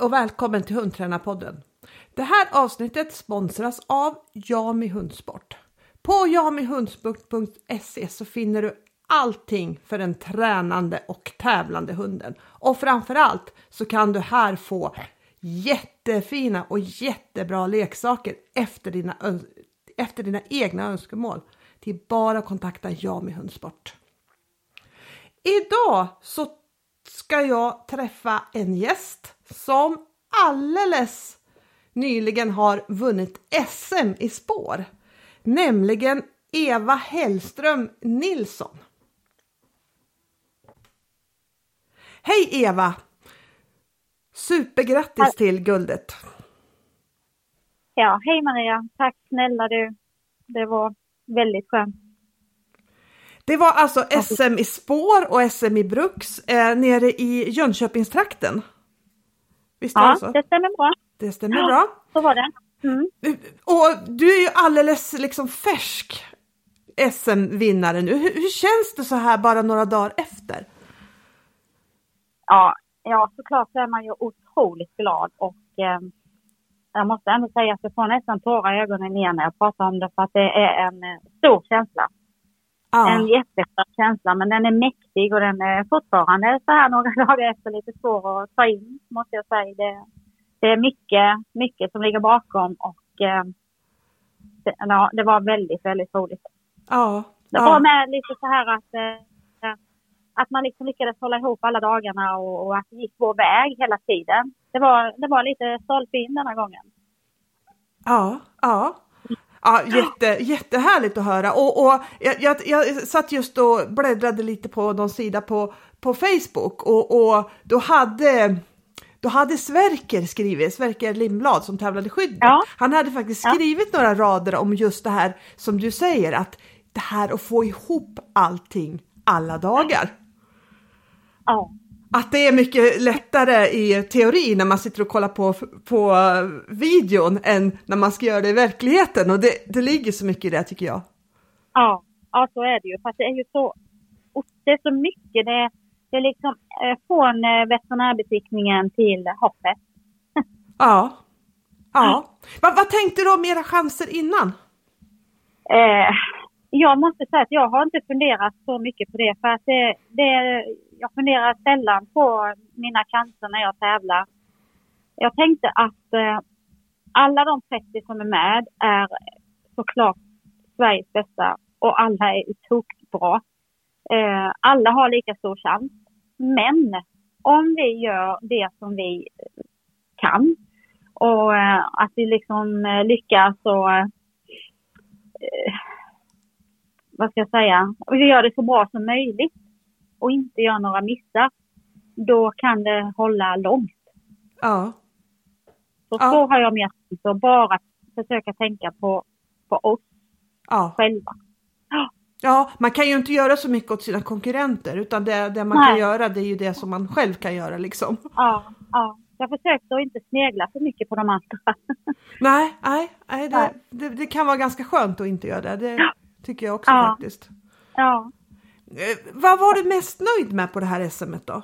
och välkommen till Hundtränarpodden. Det här avsnittet sponsras av Jami Hundsport. På jamihundsport.se så finner du allting för den tränande och tävlande hunden. Och framförallt så kan du här få jättefina och jättebra leksaker efter dina, efter dina egna önskemål. Det är bara att kontakta Jami Hundsport. Idag så ska jag träffa en gäst som alldeles nyligen har vunnit SM i spår, nämligen Eva Hellström Nilsson. Hej Eva! Supergrattis till guldet! Ja, hej Maria! Tack snälla du! Det var väldigt skönt. Det var alltså SM i spår och SM i bruks eh, nere i Jönköpingstrakten. Visst ja, det så? det stämmer bra. Det stämmer ja, bra. Så var det. Mm. Och du är ju alldeles liksom färsk SM-vinnare nu. Hur, hur, känns det så här bara några dagar efter? Ja, ja såklart så är man ju otroligt glad och eh, jag måste ändå säga att jag får nästan tårar i ögonen igen när jag pratar om det för att det är en eh, stor känsla. Ja. En jättestark känsla men den är mäktig och den är fortfarande så här några dagar efter lite svår att ta in måste jag säga. Det, det är mycket, mycket som ligger bakom och eh, det, ja, det var väldigt, väldigt roligt. Ja. Det var ja. med lite så här att, eh, att man liksom lyckades hålla ihop alla dagarna och, och, att det gick vår väg hela tiden. Det var, det var lite stolpe in denna gången. Ja, ja. Ja, jätte, jättehärligt att höra och, och jag, jag, jag satt just och bläddrade lite på någon sida på, på Facebook och, och då hade då hade Sverker skrivit, Sverker Lindblad som tävlade i skydd, ja. han hade faktiskt skrivit ja. några rader om just det här som du säger att det här att få ihop allting alla dagar. Ja. Att det är mycket lättare i teori när man sitter och kollar på, på videon än när man ska göra det i verkligheten och det, det ligger så mycket i det tycker jag. Ja, ja så är det ju. Fast det är ju så, det är så mycket. Det, det är liksom eh, från eh, veterinärbesiktningen till hoppet. ja. Ja. Va, vad tänkte du om era chanser innan? Eh, jag måste säga att jag har inte funderat så mycket på det. För att det, det, jag funderar sällan på mina chanser när jag tävlar. Jag tänkte att eh, alla de 30 som är med är såklart Sveriges bästa och alla är tokbra. Eh, alla har lika stor chans. Men om vi gör det som vi kan och eh, att vi liksom eh, lyckas och eh, vad ska jag säga, vi gör det så bra som möjligt och inte gör några missar, då kan det hålla långt. Ja. Så, ja. så har jag mer så bara försöka tänka på, på oss ja. själva. Ja, man kan ju inte göra så mycket åt sina konkurrenter utan det, det man Nej. kan göra det är ju det som man själv kan göra liksom. Ja, ja. Jag försökte att inte snegla för mycket på de andra. Nej, nej, nej, det, nej. Det, det, kan vara ganska skönt att inte göra det. Det tycker jag också ja. faktiskt. Ja. Eh, vad var du mest nöjd med på det här SMet då?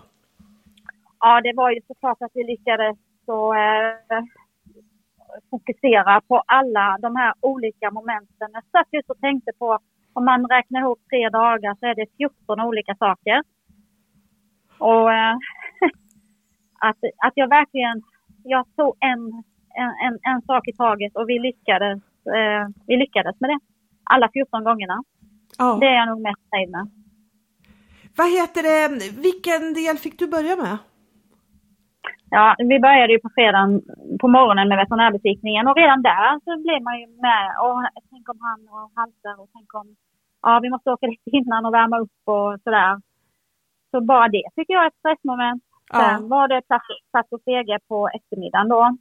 Ja, det var ju såklart att vi lyckades så, eh, fokusera på alla de här olika momenten. Jag satt just och tänkte på om man räknar ihop tre dagar så är det 14 olika saker. Och eh, att, att jag verkligen, jag tog en, en, en, sak i taget och vi lyckades, eh, vi lyckades med det. Alla 14 gångerna. Oh. Det är jag nog mest nöjd med. Vad heter det, vilken del fick du börja med? Ja, vi började ju på fredagen på morgonen med veterinärbesiktningen och redan där så blev man ju med och tänk om han och halsar och tänk om ja, vi måste åka dit innan och värma upp och sådär. Så bara det tycker jag är ett stressmoment. Ja. Sen var det plats, och stege på eftermiddagen då.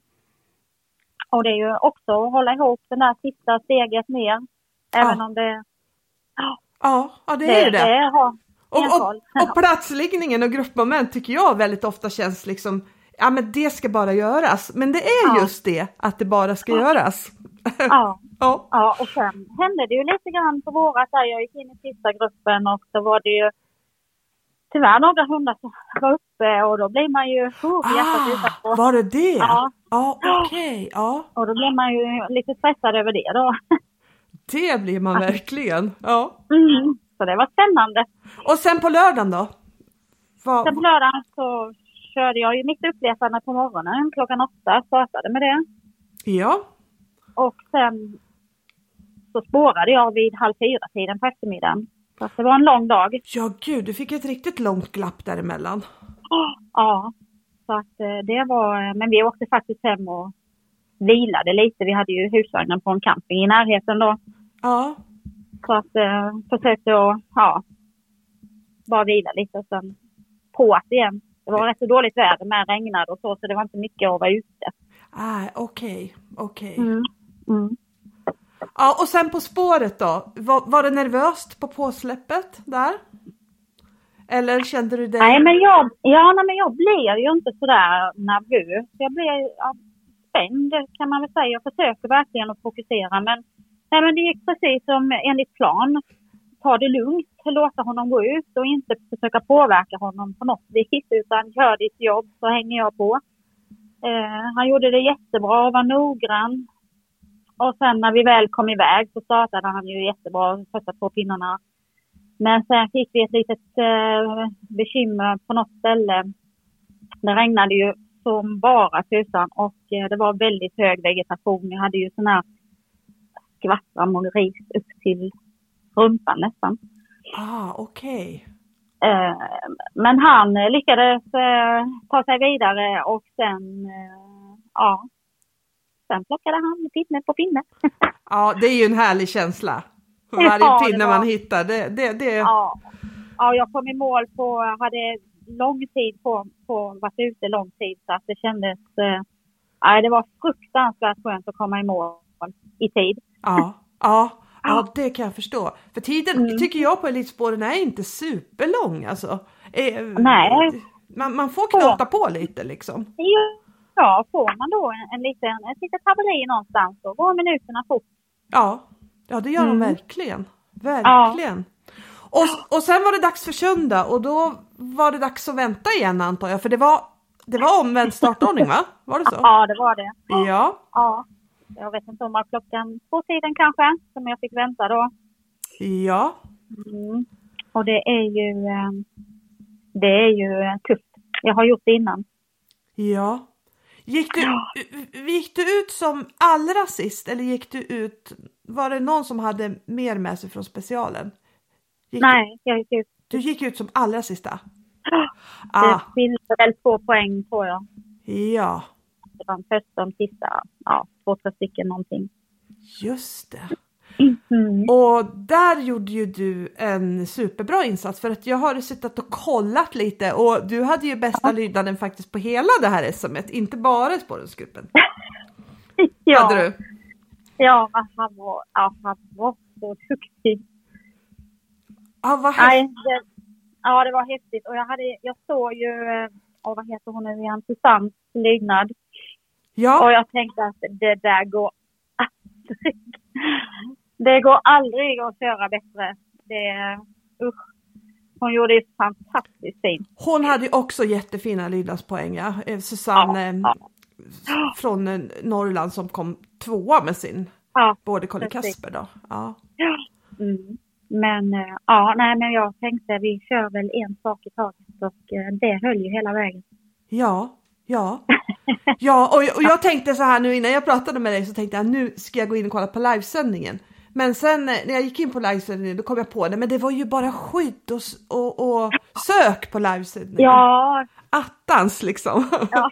Och det är ju också att hålla ihop den där sista steget ner. Även ja. om det... Ja, ja det är det. det. det har, och, och, och platsliggningen och gruppmoment tycker jag väldigt ofta känns liksom, ja men det ska bara göras. Men det är ja. just det, att det bara ska ja. göras. Ja. ja. ja, och sen hände det ju lite grann på vårat där. Jag gick in i sista gruppen och så var det ju tyvärr några hundar som var uppe och då blir man ju oh. Ah, var det det? Ja. Ja, okej. Ja, Och då blir man ju lite stressad över det då. det blir man verkligen. Ja. Mm. Så det var spännande. Och sen på lördagen då? Vad- Sen på lördagen så körde jag ju mitt uppletande på morgonen klockan åtta, startade med det. Ja, Och sen så spårade jag vid halv fyra tiden på eftermiddagen. Så det var en lång dag. ja gud, du fick ett riktigt långt glapp däremellan. Ja, så att eh, det var, men vi åkte faktiskt hem och vilade lite. Vi hade ju husvagnen på en camping i närheten då. Ja, Så att eh, försökte att, ja, bara vila lite och sen på igen. Det var rätt så dåligt väder med regnade och så, så det var inte mycket att vara ute. ah, okej, okej. Mm. Mm. Ja, och sen på spåret då? Var, var det nervöst på påsläppet där? Eller kände du dig... Nej, men jag, ja, nej, men jag blev ju inte sådär nervös. Jag blev ja, spänd kan man väl säga. Jag försöker verkligen att fokusera men, nej, men det gick precis som enligt plan. Ta det lugnt, låta honom gå ut och inte försöka påverka honom på något vis utan gör ditt jobb så hänger jag på. Eh, han gjorde det jättebra och var noggrann. Och sen när vi väl kom iväg så startade han ju jättebra de första två pinnarna. Men sen fick vi ett litet eh, bekymmer på något ställe. Det regnade ju som bara tusan och eh, det var väldigt hög vegetation. Vi hade ju sån här skvattram och ris upp till rumpan nästan. Ah, okej. Eh, men han eh, lyckades eh, ta sig vidare och sen, eh, ja, sen plockade han pinne på pinne. Ja, det är ju en härlig känsla. Ja, varje det pinne var- man hittar, det, det, det... Ja. ja, jag kom i mål på, hade lång tid på, på varit ute lång tid så att det kändes, nej det var fruktansvärt skönt att komma i mål i tid. Ja, ja, ja, det kan jag förstå. För tiden Mm. tycker jag på elitspåren är inte superlång alltså. Eh, Nej. Man, man får knata på lite liksom. Ja, får man då en, en liten, ett litet haveri någonstans så går minuterna fort. Ja, ja det gör de Mm. verkligen. Verkligen. Och, och sen var det dags för söndag och då var det dags att vänta igen antar jag. För det var, det var omvänd startordning va? Var det så? Ja, det var det. Ja, Ja. Jag vet inte om det var klockan två tiden kanske som jag fick vänta då. ja, Mm. Och det är ju, eh, det är ju tufft. Jag har gjort det innan. ja. Gick du, gick du ut som allra sist eller gick du ut, var det någon som hade mer med sig från specialen? Gick Nej, jag gick ut. Du, gick ut som allra sista? Det Ah, skilde väl två poäng tror jag. ja, Det var de första och de sista, ja, två, tre stycken någonting. just det. Mm. Och där gjorde ju du en superbra insats för att jag har suttit och kollat lite och du hade ju bästa lydnaden faktiskt på hela det här SMet, inte bara spårensgruppen. Ja, Hade du? ja han, var, ja, han var så duktig. Ja, vad häftigt. Nej, ja, det var häftigt. Och jag, hade, jag såg ju, eh, åh, vad heter hon nu igen, Susannes lydnad. Och Ja, jag tänkte att det där går aldrig. Det går aldrig att köra bättre. Det, usch. Hon gjorde det fantastiskt fint. hon hade ju också jättefina lydnadspoäng, ja. Eh, Susanne eh, ja. från eh, Norrland som kom tvåa med sin Ja, både Colin. Kasper då. Ja. mm. Men ja, nej, men jag tänkte vi kör väl en sak i taget och det höll ju hela vägen. Ja, ja. Ja, och, och jag tänkte så här nu innan jag pratade med dig så tänkte jag nu ska jag gå in och kolla på livesändningen. Men sen eh, när jag gick in på livesändningen då kom jag på det, men det var ju bara skydd och, och, och sök på livesändningen. Ja, Attans liksom. ja,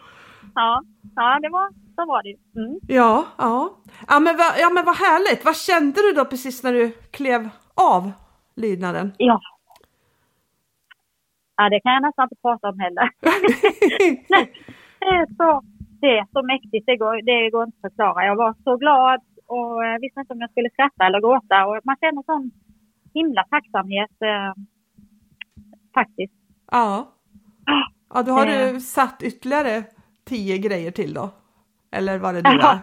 ja, ja det var, så var det. Mm. Ja, ja. Ja men, vad, ja men vad härligt. Vad kände du då precis när du klev av lydnaden? Ja. Ja, det kan jag nästan inte prata om heller. det, är så, det är så mäktigt, det går, det går inte att förklara. Jag var så glad och eh, visste inte om jag skulle skratta eller gråta. Och man känner sån himla tacksamhet eh, faktiskt. ja. Ja, då har Eh. du satt ytterligare tio grejer till då? Eller var det nu Ja.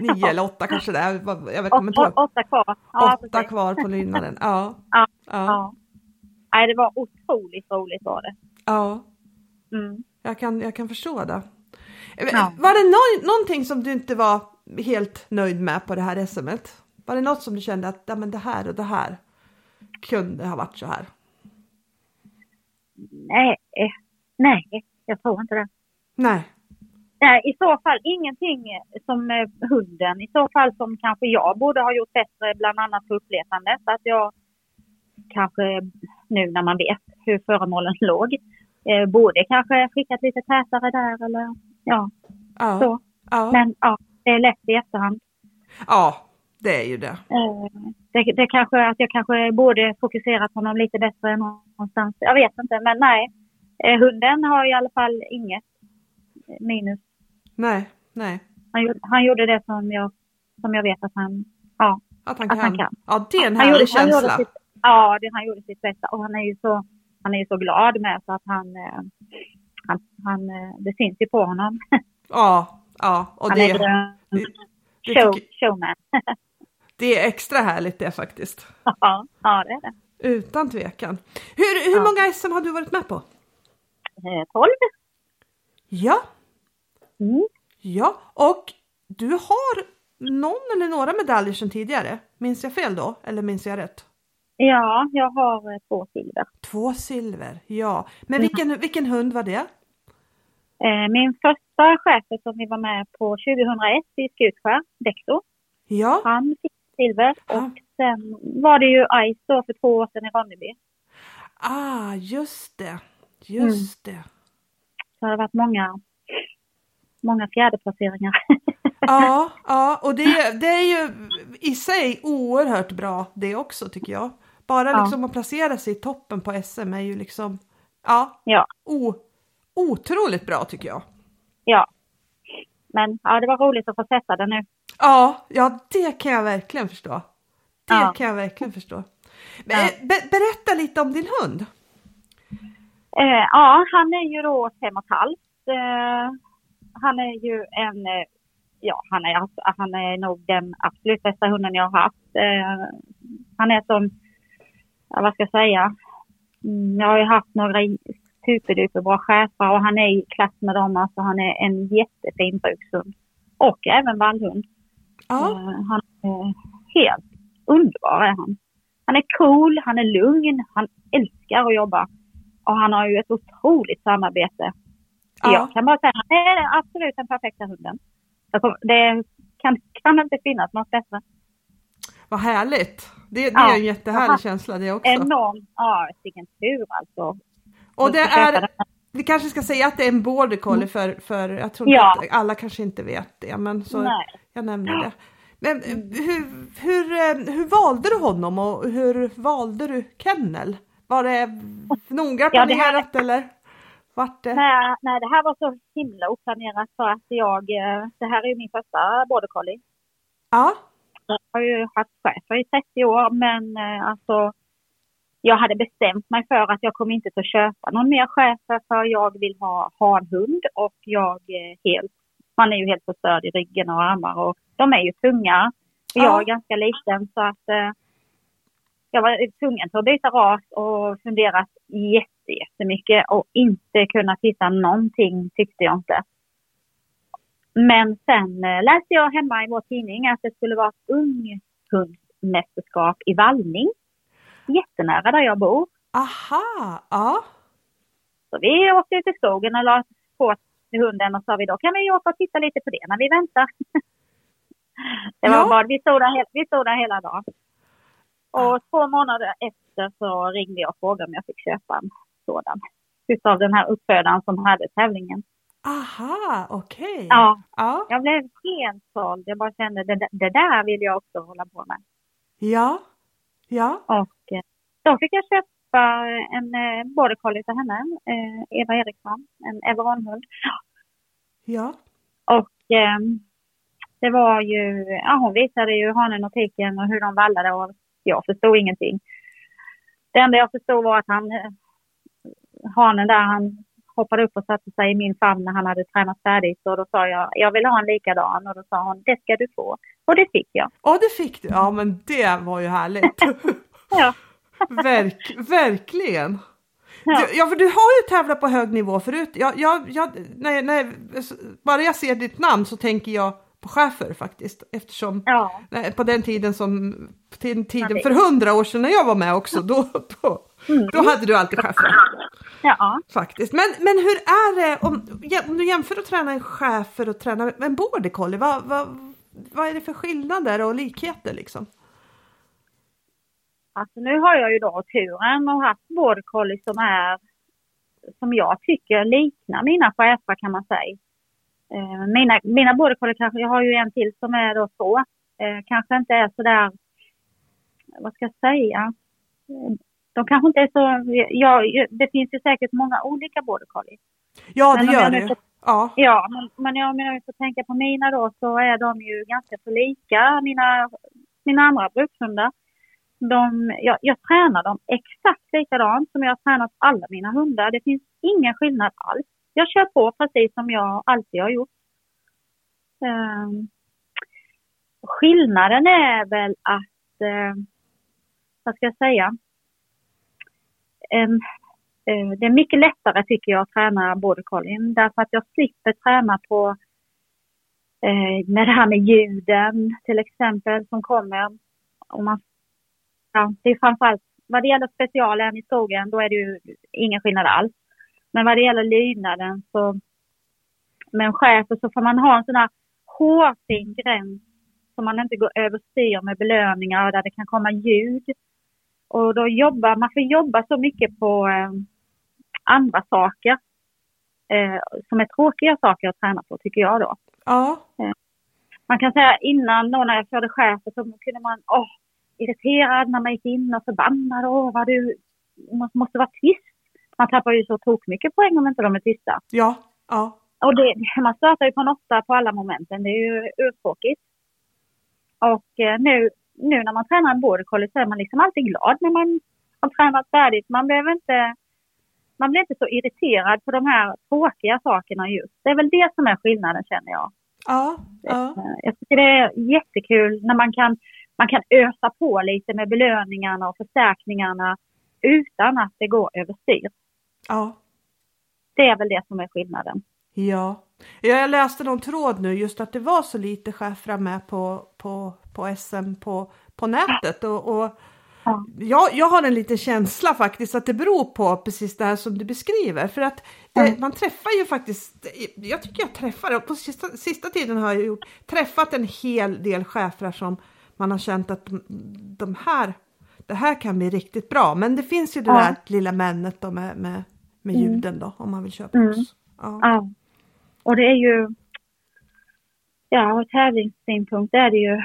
Nio eller åtta kanske det är. Jag vet, kommer inte Åt, ihåg. åt, åtta kvar. Ja, Åtta precis. kvar på lydnaden. Ja. Ja, Ja. Ja. nej, det var otroligt roligt var det. Ja, Mm. Jag kan, jag kan förstå det. Ja. Var det no någonting som du inte var helt nöjd med på det här SMet? Var det något som du kände att ja, men det här och det här kunde ha varit så här? Nej, eh, nej, jag tror inte det. Nej. Nej, i så fall ingenting som eh, hunden. I så fall som kanske jag borde ha gjort bättre, bland annat på uppletandet. Att jag kanske nu när man vet hur föremålen låg, eh, borde kanske skickat lite tätare där eller ja, Ja. så. Ja. Men ja, det är lätt i efterhand. ja, det är ju det. Eh, det, det kanske att jag kanske borde fokuserat honom lite bättre någonstans. Jag vet inte, men nej. Eh, hunden har i alla fall inget minus. Nej, nej. Han, gjorde- han gjorde det som jag, som jag vet att han, ja, Att han Att kan. han kan. Ja, det är en han härlig gjorde, han känsla. sitt, ja, det, han gjorde sitt bästa och han är ju så, han är så glad med så att han, eh, han, han eh, det syns ju på honom. Ja, ja, och han det, är grön. det, det, Show, showman. det är extra härligt det faktiskt. ja, ja, det är det. Utan tvekan. Hur, hur Ja. många SM har du varit med på? Eh, 12. Ja, Mm. ja, och du har någon eller några medaljer sedan tidigare. Minns jag fel då? Eller minns jag rätt? Ja, jag har eh, två silver. Två silver, ja. Men Mm. vilken, vilken hund var det? Eh, min första chef som vi var med på 2001 i Skutskär, Dexo, Ja, han fick silver och sen var det ju Ice då för två år sedan i Ronneby. ah, just det, just det. Så det har varit många, många fjärdeplaceringar. Ja, ja, och det, det är ju i sig oerhört bra det också tycker jag. Bara Ja. liksom att placera sig i toppen på SM är ju liksom, ja, ja, o, otroligt bra tycker jag. ja. Men ja, det var roligt att få sätta den nu. Ja, ja det kan jag verkligen förstå. Det Ja. kan jag verkligen förstå. Men, eh, Be, berätta lite om din hund. Eh, ja, han är ju då fem och ett halvt. Eh, han är ju en, eh, ja han är, han är nog den absolut bästa hunden jag har haft. Eh, han är som, ja, vad ska jag säga, mm, jag har ju haft några superduper bra chefer och han är i klass med dem. Alltså han är en jättefin brukshund. Och även vallhund. Ja, Eh, han är helt underbar är han. Han är cool, han är lugn, han älskar att jobba. Och han har ju ett otroligt samarbete. Ja. Jag kan bara säga att han är absolut den perfekta hunden. Det kan, kan inte finnas något bättre. Vad härligt. Det, det Ja. är en jättehärlig känsla det också. Enorm, ja vilken tur alltså. Och det är, vi kanske ska säga att det är en border collie för, för jag tror Ja. att alla kanske inte vet det, men så Nej. jag nämner det. Men eh, hur, hur, eh, hur valde du honom och hur valde du kennel? Var det noga Ja, det här- planerat eller? Vart det? Nej, nej, det här var så himla oplanerat för att jag, eh, det här är ju min första border collie. Ja, har ju haft chefer i 30 år men eh, alltså jag hade bestämt mig för att jag kommer inte att köpa någon mer chefer för jag vill ha hanhund och jag helt, man är ju helt förstörd i ryggen och armar och de är ju tunga. Ja. jag är ganska liten så att eh, jag var tvungen att byta ras och funderat jätte, jättemycket och inte kunnat hitta någonting tyckte jag inte. Men sen eh, läste jag hemma i vår tidning att det skulle vara ett unghundsmästerskap i vallning. Jättenära där jag bor. aha, ja, Så vi åkte ut i skogen och la på hunden och sa vi då kan vi åka och titta lite på det när vi väntar. det var Ja. bara, vi stod, där, vi stod där hela dagen. Och två månader efter så ringde jag och frågade om jag fick köpa en sådan. Utav den här uppfödaren som hade tävlingen. Aha, okej. Ja, ja, jag blev helt såld. Jag bara kände det, det där vill jag också hålla på med. ja, ja, Och eh, då fick jag köpa en eh, border collie till henne, eh, Eva Eriksson, en Everonhund. ja, Och eh, det var ju, ja hon visade ju hanen och tiken och hur de vallade och jag förstod ingenting. Det enda jag förstod var att han, hanen där, han hoppade upp och satte sig i min famn när han hade tränat färdigt och då sa jag, jag vill ha en likadan och då sa hon, det ska du få. Och det fick jag. och det fick du. Ja, men det var ju härligt. Ja, Verk, verkligen. Ja. Ja, för du har ju tävlat på hög nivå förut. Jag, jag, jag, nej, nej, bara jag ser ditt namn så tänker jag på chefer faktiskt. Eftersom Ja. nej, på den tiden som, tiden det- för hundra år sedan när jag var med också, då, då, Mm. då hade du alltid chefer. Ja. Faktiskt. Men, men hur är det om, om du jämför att träna en chefer och träna en border collie? Vad, vad, vad är det för skillnader och likheter liksom? Alltså nu har jag ju då turen och haft border collie som är som jag tycker liknar mina chefer kan man säga. Eh, mina, mina border collie kanske, jag har ju en till som är då två. Eh, kanske inte är sådär, vad ska jag säga? De kanske inte är så, ja, det finns ju säkert många olika border collie. Ja, det gör det får- Ja, Ja, men, men jag- om jag får tänka på mina då så är de ju ganska så lika mina, mina andra brukshundar. De, jag, jag tränar dem exakt likadant som jag har tränat alla mina hundar. Det finns ingen skillnad alls. Jag kör på precis som jag alltid har gjort. Ehm, skillnaden är väl att, eh, vad ska jag säga? En eh, Det är mycket lättare tycker jag att träna border collien därför att jag slipper träna på eh, med det här med ljuden till exempel som kommer. Och man, ja, det är framförallt vad det gäller specialen i skogen då är det ju ingen skillnad alls. Men vad det gäller lydnaden så med en chef så får man ha en sån här hårfin gräns som man inte går överstyr med belöningar där det kan komma ljud. Och då jobbar man får jobba så mycket på eh, andra saker eh, som är tråkiga saker att träna på tycker jag då. ja, Man kan säga innan då när jag körde chefer så kunde man åh, irriterad när man gick in och förbannad. Åh, vad du måste, måste vara tyst. Man tappar ju så tok mycket poäng om inte de är tysta. ja, ja, Och det, man startar ju på en åtta på alla momenten. Det är ju urtråkigt. Och eh, nu, nu när man tränar en border collie så är man liksom alltid glad när man har tränat färdigt. Man behöver inte man blir inte så irriterad på de här tråkiga sakerna just. Det är väl det som är skillnaden känner jag. ja, ja, Eh, Jag tycker det är jättekul när man kan, man kan ösa på lite med belöningarna och förstärkningarna utan att det går överstyr. ja. Det är väl det som är skillnaden. Ja. Jag läste någon tråd nu just att det var så lite chefer med på, på, på SM på, på nätet och, och Ja. jag, jag har en liten känsla faktiskt att det beror på precis det här som du beskriver för att det, Mm. man träffar ju faktiskt, jag tycker jag träffar, och på sista, sista tiden har jag gjort, träffat en hel del chefer som man har känt att de, de här, det här kan bli riktigt bra men det finns ju det Ja. där lilla männet då med, med, med Mm. ljuden då om man vill köpa Mm. oss. Ja. Och det är ju, ja, ur tävlingssynpunkt är det ju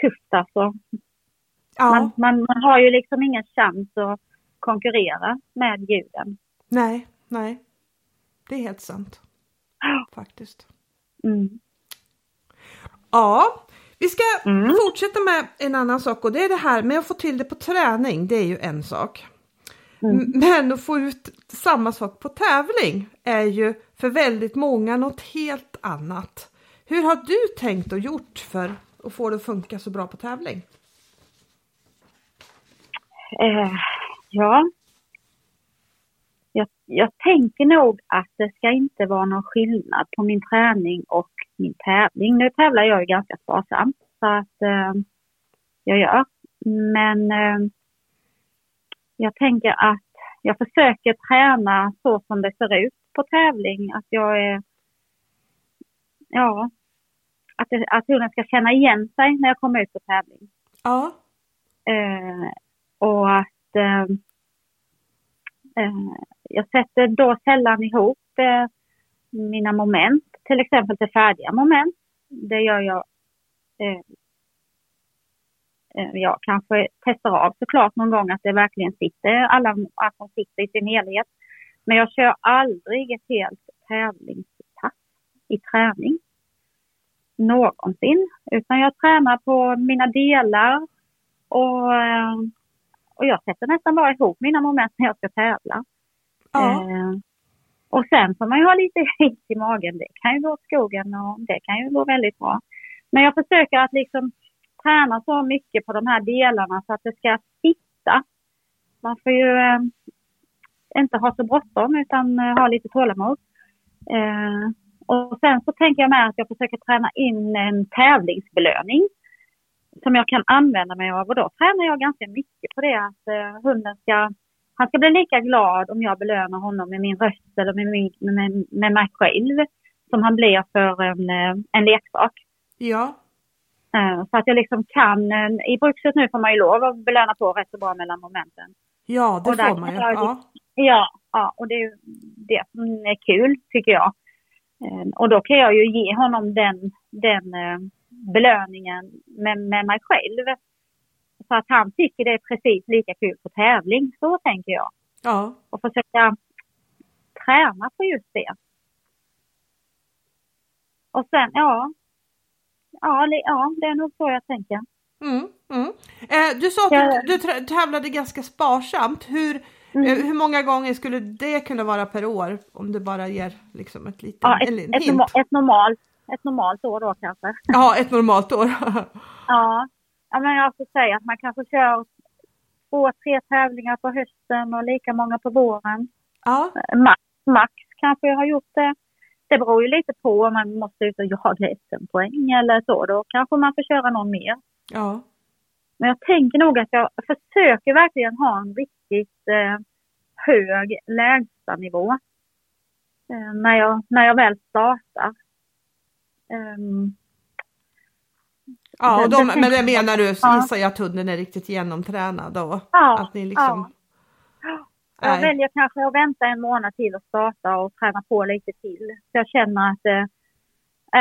tufft alltså. Ja. Man, man, man har ju liksom ingen chans att konkurrera med ljuden. Nej, nej. Det är helt sant. Faktiskt. Mm. Ja, vi ska Mm. fortsätta med en annan sak och det är det här med att få till det på träning. Det är ju en sak. Mm. Men att få ut samma sak på tävling är ju för väldigt många något helt annat. Hur har du tänkt och gjort för att få det att funka så bra på tävling? Eh, ja. Jag, jag tänker nog att det ska inte vara någon skillnad på min träning och min tävling. Nu tävlar jag ju ganska sparsamt så att eh, jag gör. Men eh, jag tänker att jag försöker träna så som det ser ut på tävling. Att jag är, ja, att, det, att hunden ska känna igen sig när jag kommer ut på tävling. Ja, Eh, och att eh, eh, jag sätter då sällan ihop eh, mina moment, till exempel till färdiga moment. Det gör jag. Eh, jag kanske testar av såklart någon gång att det verkligen sitter, alla att de sitter i sin helhet. Men jag kör aldrig ett helt tävlingspass i träning. Någonsin. Utan jag tränar på mina delar och, eh, och jag sätter nästan bara ihop mina moment när jag ska tävla. ja, Eh, och sen får man ju ha lite is i magen. Det kan ju gå åt skogen och det kan ju gå väldigt bra. Men jag försöker att liksom träna så mycket på de här delarna så att det ska sitta. man får ju eh, inte ha så bråttom utan eh, ha lite tålamod. Eh, och sen så tänker jag med att jag försöker träna in en tävlingsbelöning som jag kan använda mig av och då tränar jag ganska mycket på det att eh, hunden ska, han ska bli lika glad om jag belönar honom med min röst eller med, min, med, med mig själv som han blir för en, eh, en leksak. Ja. Eh, så att jag liksom kan, eh, i brukset nu får man ju lov att belöna på rätt så bra mellan momenten. Ja, det får man ju. Ja. Ja, ja och det är ju det som är kul tycker jag. Eh, Och då kan jag ju ge honom den, den belöningen med, med mig själv. Så att han tycker det är precis lika kul på tävling, så tänker jag. ja. Och försöka träna på just det. Och sen, ja. Ja, ja det är nog så jag tänker. Mm, mm. Eh, du sa att du, du tävlade ganska sparsamt. Hur, Mm. eh, hur många gånger skulle det kunna vara per år? Om du bara ger liksom ett litet Ja, ett, en ett, hint. norma, ett, normalt, ett normalt år då kanske. Ja, ett normalt år. Ja, ja men jag får säga att man kanske kör två, tre tävlingar på hösten och lika många på våren. ja, Max, max kanske jag har gjort det. Det beror ju lite på om man måste ut och jaga SM-poäng eller så. Då kanske man får köra någon mer. ja. Men jag tänker nog att jag försöker verkligen ha en riktigt eh, hög lägstanivå eh, när, jag, när jag väl startar. Ehm, Ja, och de, men det menar du, Ja. gissar jag att hunden är riktigt genomtränad och ja, att ni liksom... Jag väljer kanske att vänta en månad till och starta och träna på lite till. Så jag känner att eh,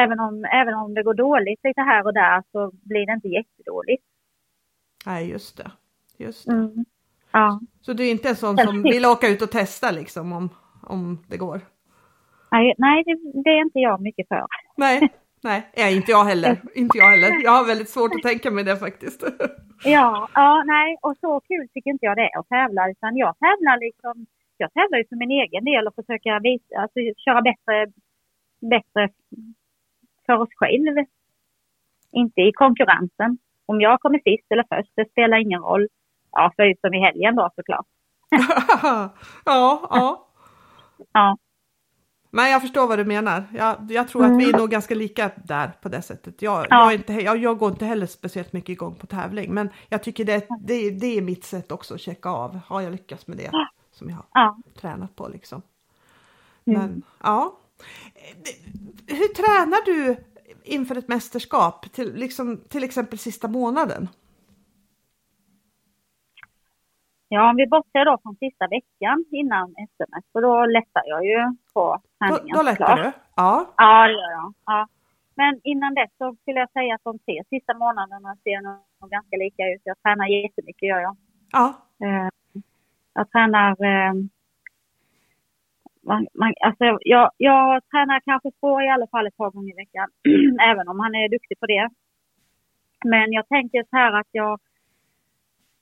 även, om, även om det går dåligt lite här och där så blir det inte jättedåligt. Nej, just det. Just det. Mm. Ja. Så du är inte en sån som vill åka ut och testa liksom om, om det går? Nej, nej det, det är inte jag mycket för. Nej, nej, ja, inte jag heller. Inte jag heller. Jag har väldigt svårt att tänka mig det faktiskt. Ja, ja, nej, och så kul tycker inte jag det är att tävla, utan jag tävlar liksom, jag tävlar ju för min egen del och försöka visa, alltså köra bättre, bättre för oss själv. Inte i konkurrensen. Om jag kommer sist eller först, det spelar ingen roll. Ja, förutom i helgen då såklart. ja, ja. Ja, Men jag förstår vad du menar. Jag, jag tror att vi är nog ganska lika där på det sättet. Jag, jag, är inte, jag, jag går inte heller speciellt mycket igång på tävling, men jag tycker det, det, det är mitt sätt också att checka av. Har jag lyckats med det som jag har ja. tränat på liksom? Mm. Men ja. Hur tränar du inför ett mästerskap, till, liksom, till exempel sista månaden? Ja, om vi bortser då från sista veckan innan SMS, så då lättar jag ju på Då, träningen. då lättar såklart. du? Ja. Ja, det gör jag. Ja. Men innan dess så skulle jag säga att de tre sista månaderna ser nog ganska lika ut. Jag tränar jättemycket, gör jag. Ja. Eh, Jag tränar... eh, Man, man, alltså jag, jag tränar kanske spår i alla fall ett par gånger i veckan, även om han är duktig på det. Men jag tänker så här att jag,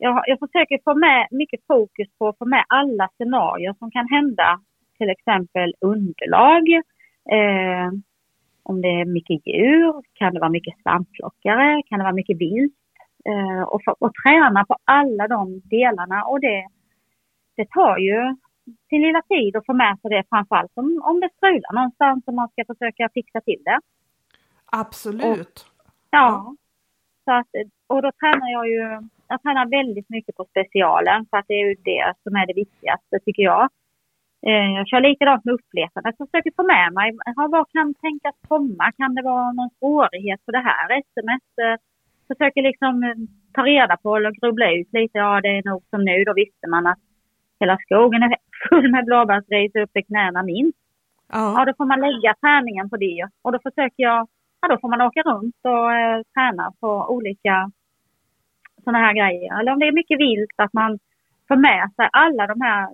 jag, jag försöker få med mycket fokus på att få med alla scenarier som kan hända. Till exempel underlag, eh, om det är mycket djur, kan det vara mycket svampplockare, kan det vara mycket vilt. Eh, och, och träna på alla de delarna och det, det tar ju sin lilla tid att få med sig det framförallt om, om det strular någonstans och man ska försöka fixa till det. Absolut. Ja. Så att, och då tränar jag ju, jag tränar väldigt mycket på specialen för att det är ju det som är det viktigaste tycker jag. Eh, Jag kör likadant med uppletandet. Jag försöker få med mig, vad kan tänkas komma? Kan det vara någon svårighet på det här sms? Eh, Försöker liksom eh, ta reda på eller grubbla ut lite. Ja, det är nog som nu. Då visste man att hela skogen är full med blåbärsris upp till knäna minst. Ja, Ja. då får man lägga träningen på det. Och då försöker jag, ja då får man åka runt och eh, träna på olika sådana här grejer. Eller om det är mycket vilt att man får med sig alla de här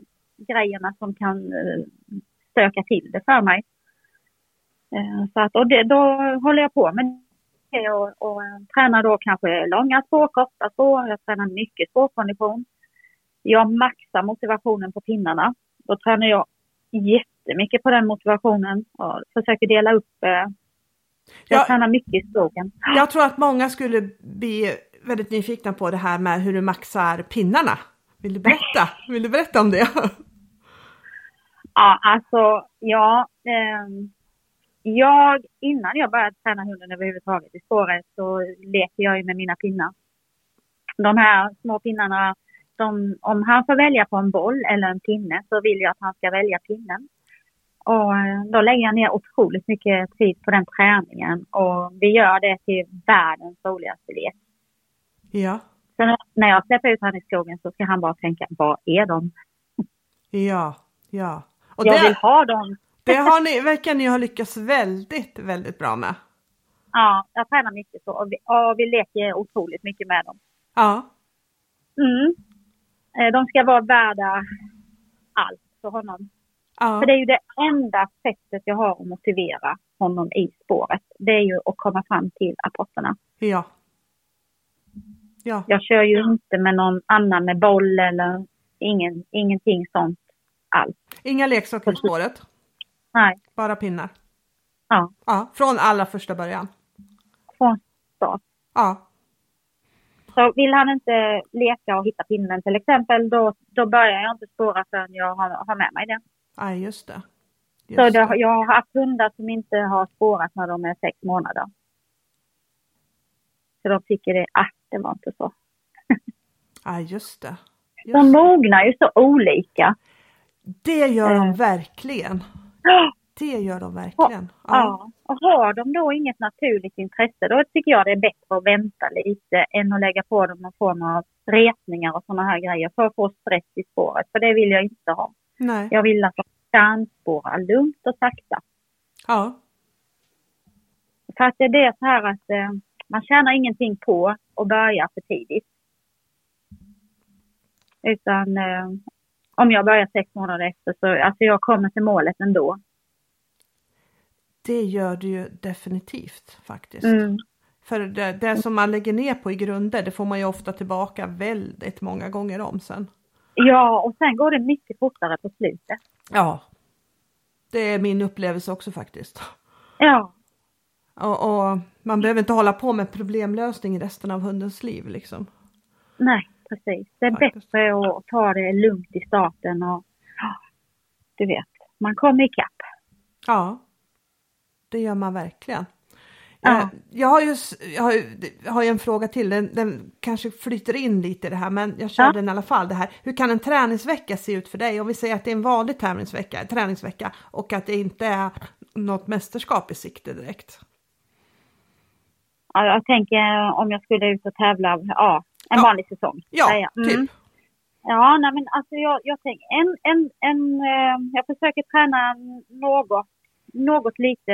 grejerna som kan eh, stöka till det för mig. Eh, så att, och det, då håller jag på med det och, och eh, tränar då kanske långa spår, korta spår. Jag tränar mycket spårkondition. Jag maxar motivationen på pinnarna. Då tränar jag jättemycket på den motivationen och försöker dela upp. Jag Ja. tränar mycket i skogen. Jag tror att många skulle bli väldigt nyfikna på det här med hur du maxar pinnarna. Vill du berätta? Vill du berätta om det? Ja, alltså ja. Eh, jag, innan jag började träna hunden överhuvudtaget i spåret så leker jag ju med mina pinnar. De här små pinnarna, de, om han får välja på en boll eller en pinne så vill jag att han ska välja pinnen. Och eh, då lägger jag ner otroligt mycket tid på den träningen och vi gör det till världens roligaste lek. Ja, Sen när jag släpper ut honom i skogen så ska han bara tänka, vad är de? ja, ja. Och jag vill det, ha dem. det har ni, verkar ni ha lyckats väldigt, väldigt bra med. Ja, jag tränar mycket så och vi, och vi leker otroligt mycket med dem. Ja, Mm. Eh, De ska vara värda allt för honom. ja, För det är ju det enda sättet jag har att motivera honom i spåret. Det är ju att komma fram till apporterna. ja. Ja, Jag kör ju inte med någon annan med boll eller ingen, ingenting sånt alls. inga leksaker på spåret, Nej, bara pinnar. ja, Ja, från allra första början. från start. Ja, Så vill han inte leka och hitta pinnen till exempel, då, då börjar jag inte spåra förrän jag har, har med mig det. ja just det. Så Just det, det. jag har haft hundar som inte har spårat när de är sex månader. Så de tycker det, ah, det var inte så. Ja, just det. De Just. mognar ju så olika. Det gör de Eh. verkligen. Det gör de verkligen. Ja. Ja. Och har de då inget naturligt intresse, då tycker jag det är bättre att vänta lite än att lägga på dem någon form av retningar och sådana här grejer för att få stress i spåret. För det vill jag inte ha. Nej. Jag vill att de kan spåra lugnt och sakta. Ja. För att det är det så här att eh, man tjänar ingenting på att börja för tidigt. Utan eh, om jag börjar sex månader efter så, alltså jag kommer till målet ändå. Det gör du ju definitivt faktiskt. Mm. För det, det som man lägger ner på i grunder, det får man ju ofta tillbaka väldigt många gånger om sen. Ja, och sen går det mycket fortare på slutet. Ja. Det är min upplevelse också faktiskt. Ja, Och, och man behöver inte hålla på med problemlösning resten av hundens liv liksom. nej, precis. Det är Faktiskt. bättre att ta det lugnt i starten och du vet, man kommer ikapp. Ja. Det gör man verkligen. Ja. Jag har ju, jag har, jag har en fråga till, den, den kanske flyter in lite i det här men jag kör Ja. den i alla fall. Det här. Hur kan en träningsvecka se ut för dig? Om vi säger att det är en vanlig träningsvecka, träningsvecka och att det inte är något mästerskap i sikte direkt. Ja, jag tänker om jag skulle ut och tävla, ja, en Ja. vanlig säsong. Ja, jag. Mm. typ. Ja, nej men alltså jag, jag tänker en, en, en, eh, jag försöker träna något, något lite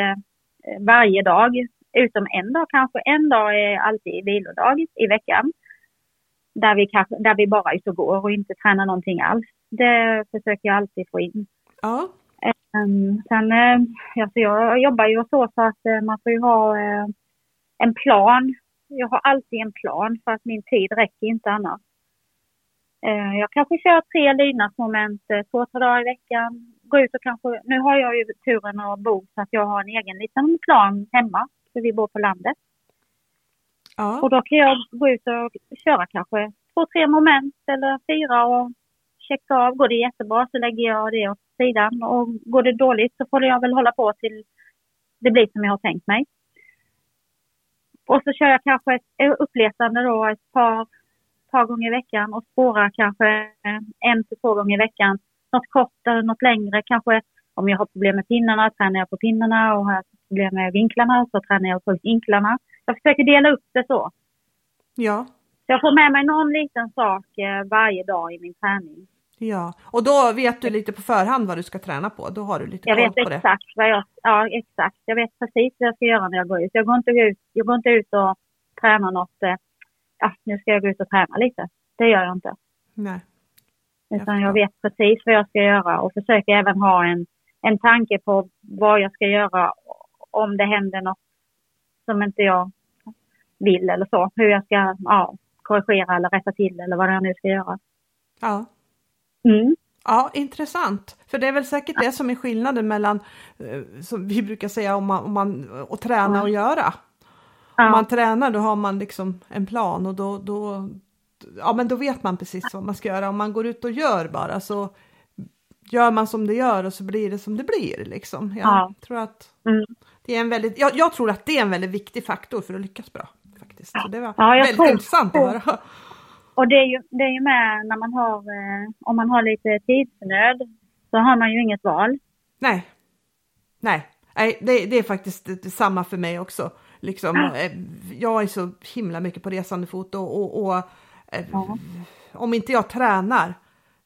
eh, varje dag. Utom en dag kanske. En dag är alltid vilodag i veckan. Där vi, kanske, där vi bara är ute och går och inte tränar någonting alls. Det försöker jag alltid få in. Ja, Um, sen, eh, alltså jag jobbar ju så, så att man får ju ha en plan. Jag har alltid en plan för att min tid räcker inte annars. Eh, jag kanske kör tre lydnadsmoment eh, två, tre dagar i veckan. Gå ut och kanske, nu har jag ju turen att bo så att jag har en egen liten plan hemma. För vi bor på landet. ja, Och då kan jag gå ut och köra kanske två, tre moment eller fyra och checka av. Går det jättebra så lägger jag det åt sidan och går det dåligt så får jag väl hålla på till det blir som jag har tänkt mig. Och så kör jag kanske ett eh, uppletande då ett par, par gånger i veckan och spårar kanske eh, en till två gånger i veckan. Något kort eller något längre kanske. Om jag har problem med pinnarna tränar jag på pinnarna och har jag problem med vinklarna så tränar jag på vinklarna. Jag försöker dela upp det så. ja, Så jag får med mig någon liten sak eh, varje dag i min träning. Ja. Och då vet du lite på förhand vad du ska träna på. Då har du lite Jag koll vet på det. exakt vad jag, ja exakt. Jag vet precis vad jag ska göra när jag går ut. Jag går inte ut, jag går inte ut och tränar något, eh, ja nu ska jag gå ut och träna lite. Det gör jag inte. Nej. Jag Utan jag förstår. vet precis vad jag ska göra och försöker även ha en, en tanke på vad jag ska göra om det händer något som inte jag vill eller så. Hur jag ska ja, korrigera eller rätta till eller vad jag nu ska göra. Ja. Mm. Ja, intressant. För det är väl säkert det som är skillnaden mellan, eh, som vi brukar säga, om man, om man att träna och göra. Om man tränar då har man liksom en plan och då, då, ja men då vet man precis vad man ska göra. Om man går ut och gör bara så gör man som det gör och så blir det som det blir liksom. Jag Ja. tror att Mm. det är en väldigt, jag, jag tror att det är en väldigt viktig faktor för att lyckas bra. Faktiskt. Så det var Ja, väldigt intressant att höra. Och det är, ju, det är ju med när man har, eh, om man har lite tidsnöd, så har man ju inget val. Nej, nej, nej det, det är faktiskt detsamma för mig också. Liksom, eh, jag är så himla mycket på resande fot och, och, och eh, Ja. om inte jag tränar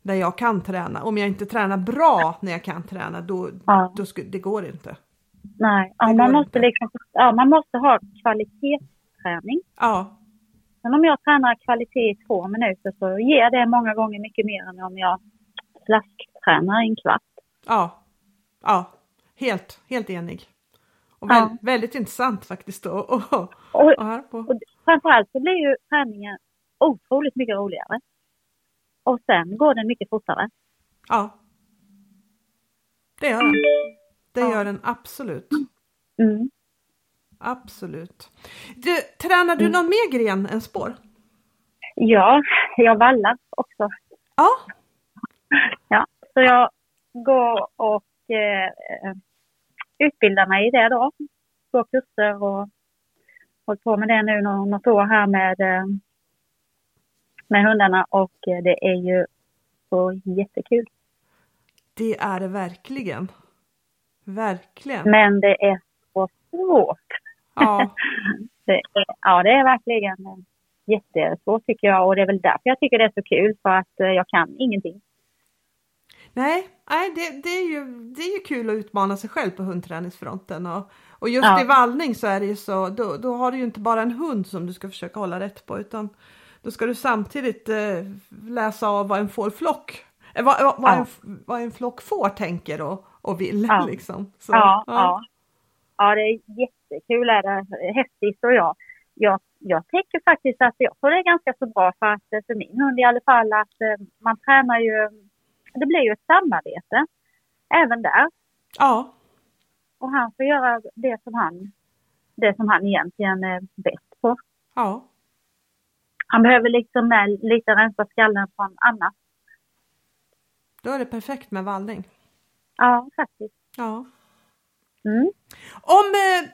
där jag kan träna, om jag inte tränar bra när jag kan träna, då, Ja. då sku, det går inte. Nej, ja, man, måste inte. liksom, ja, man måste ha kvalitetsträning. Ja, Men om jag tränar kvalitet i två minuter så ger det många gånger mycket mer än om jag flasktränar i en kvart. ja, ja, helt, helt enig. Och Ja. väl, väldigt intressant faktiskt då. Och, och, Och, och här på. och framförallt så blir ju träningen otroligt mycket roligare. Och sen går den mycket fortare. Ja. Det gör den. Det Ja. gör den absolut. Mm. Absolut. Du, tränar du Mm. någon mer gren än spår? Ja, jag vallar också. Ja. Ja, så jag går och eh, utbildar mig i det då. Går kurser och hållit på med det nu nå- något år här med, eh, med hundarna och eh, det är ju så jättekul. Det är det verkligen. Verkligen. Men det är så svårt. Ja. Det ja, det är verkligen eh, jättesvårt tycker jag och det är väl därför jag tycker det är så kul för att eh, jag kan ingenting. Nej, nej det, det, är ju, det är ju kul att utmana sig själv på hundträningsfronten. Och, och just Ja. i vallning så är det ju så, då, då har du ju inte bara en hund som du ska försöka hålla rätt på utan då ska du samtidigt eh, läsa av vad en fårflock, eh, vad, vad, vad, Ja. en, vad en flock får tänker och, och vill. Ja. Liksom. Så, Ja, ja. Ja, det är jättekul. Är det. Häftigt och jag, jag, jag tänker faktiskt att jag tror det är ganska så bra för att eh, för min hund i alla fall att eh, man tränar ju, det blir ju ett samarbete även där. ja, Och han får göra det som han, det som han egentligen är bäst på. ja, Han behöver liksom med lite rensa skallen från annat. då är det perfekt med vallning. Ja, faktiskt. Ja. Mm. Om, eh,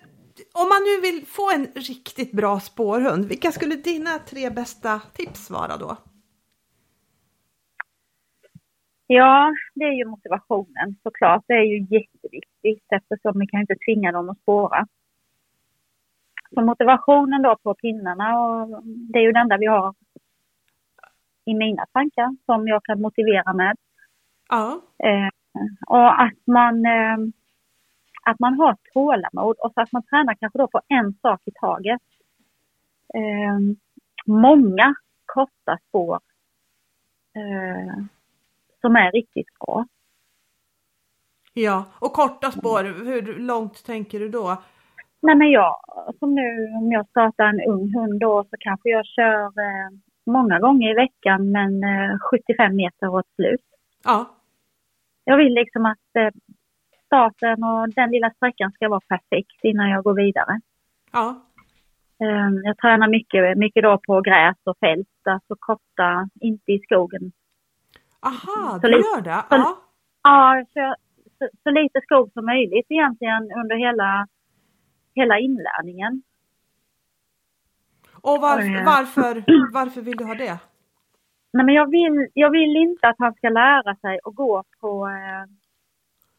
om man nu vill få en riktigt bra spårhund, vilka skulle dina tre bästa tips vara då? Ja, det är ju motivationen såklart. Det är ju jätteviktigt eftersom vi kan inte tvinga dem att spåra. Så motivationen då på pinnarna, och det är ju det enda vi har i mina tankar som jag kan motivera med. Ja, Eh, och att man, eh, att man har tålamod och så att man tränar kanske då på en sak i taget. Eh, många korta spår eh, som är riktigt bra. ja. Och korta spår, hur långt tänker du då? Nej men jag, som nu om jag startar en ung hund då så kanske jag kör eh, många gånger i veckan men eh, 75 meter åt slut. Ja, Jag vill liksom att eh, starten och den lilla sträckan ska vara perfekt innan jag går vidare. ja, Eh, jag tränar mycket, mycket då på gräs och fält, alltså korta, inte i skogen. aha, Så du lite- gör det? så- Ja, kör så, så lite skog som möjligt egentligen under hela, hela inlärningen. och var, Oj. varför, varför vill du ha det? Nej, men jag vill, jag vill inte att han ska lära sig att gå på eh,